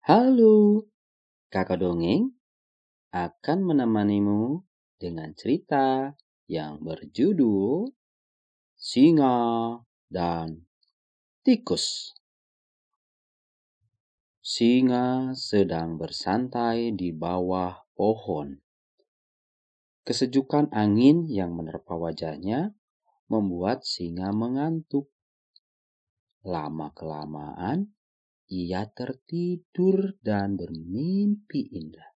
Halo, kakak dongeng akan menemanimu dengan cerita yang berjudul Singa dan Tikus. Singa sedang bersantai di bawah pohon. Kesejukan angin yang menerpa wajahnya membuat singa mengantuk. Lama-kelamaan, ia tertidur dan bermimpi indah.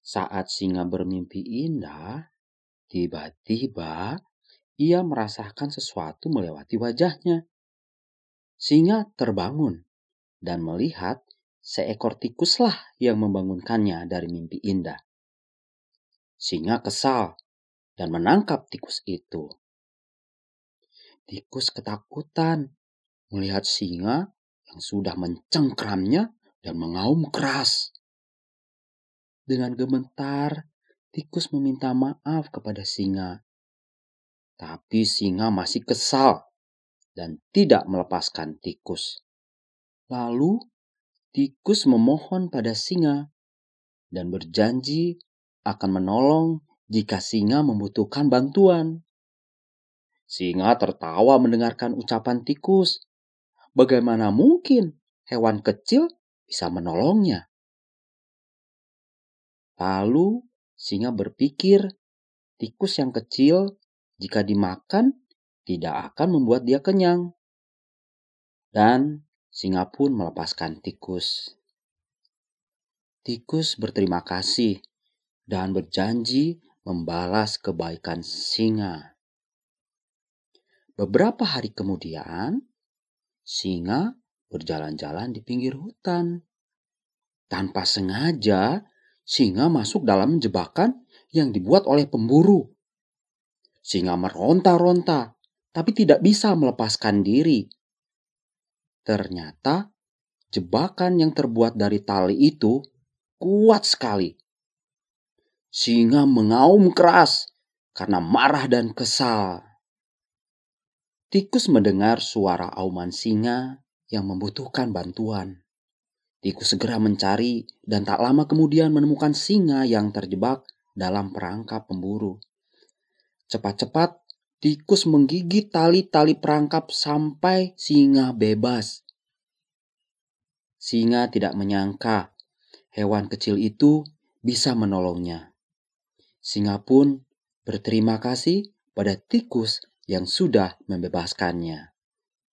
Saat singa bermimpi indah, tiba-tiba ia merasakan sesuatu melewati wajahnya. Singa terbangun dan melihat seekor tikuslah yang membangunkannya dari mimpi indah. Singa kesal dan menangkap tikus itu. Tikus ketakutan melihat singa yang sudah mencengkramnya dan mengaum keras. Dengan gemetar, tikus meminta maaf kepada singa. Tapi singa masih kesal dan tidak melepaskan tikus. Lalu, tikus memohon pada singa dan berjanji akan menolong jika singa membutuhkan bantuan. Singa tertawa mendengarkan ucapan tikus. Bagaimana mungkin hewan kecil bisa menolongnya? Lalu singa berpikir, tikus yang kecil jika dimakan tidak akan membuat dia kenyang. Dan singa pun melepaskan tikus. Tikus berterima kasih dan berjanji membalas kebaikan singa. Beberapa hari kemudian, singa berjalan-jalan di pinggir hutan. Tanpa sengaja, singa masuk dalam jebakan yang dibuat oleh pemburu. Singa meronta-ronta, tapi tidak bisa melepaskan diri. Ternyata, jebakan yang terbuat dari tali itu kuat sekali. Singa mengaum keras karena marah dan kesal. Tikus mendengar suara auman singa yang membutuhkan bantuan. Tikus segera mencari dan tak lama kemudian menemukan singa yang terjebak dalam perangkap pemburu. Cepat-cepat tikus menggigit tali-tali perangkap sampai singa bebas. Singa tidak menyangka hewan kecil itu bisa menolongnya. Singa pun berterima kasih pada tikus yang sudah membebaskannya.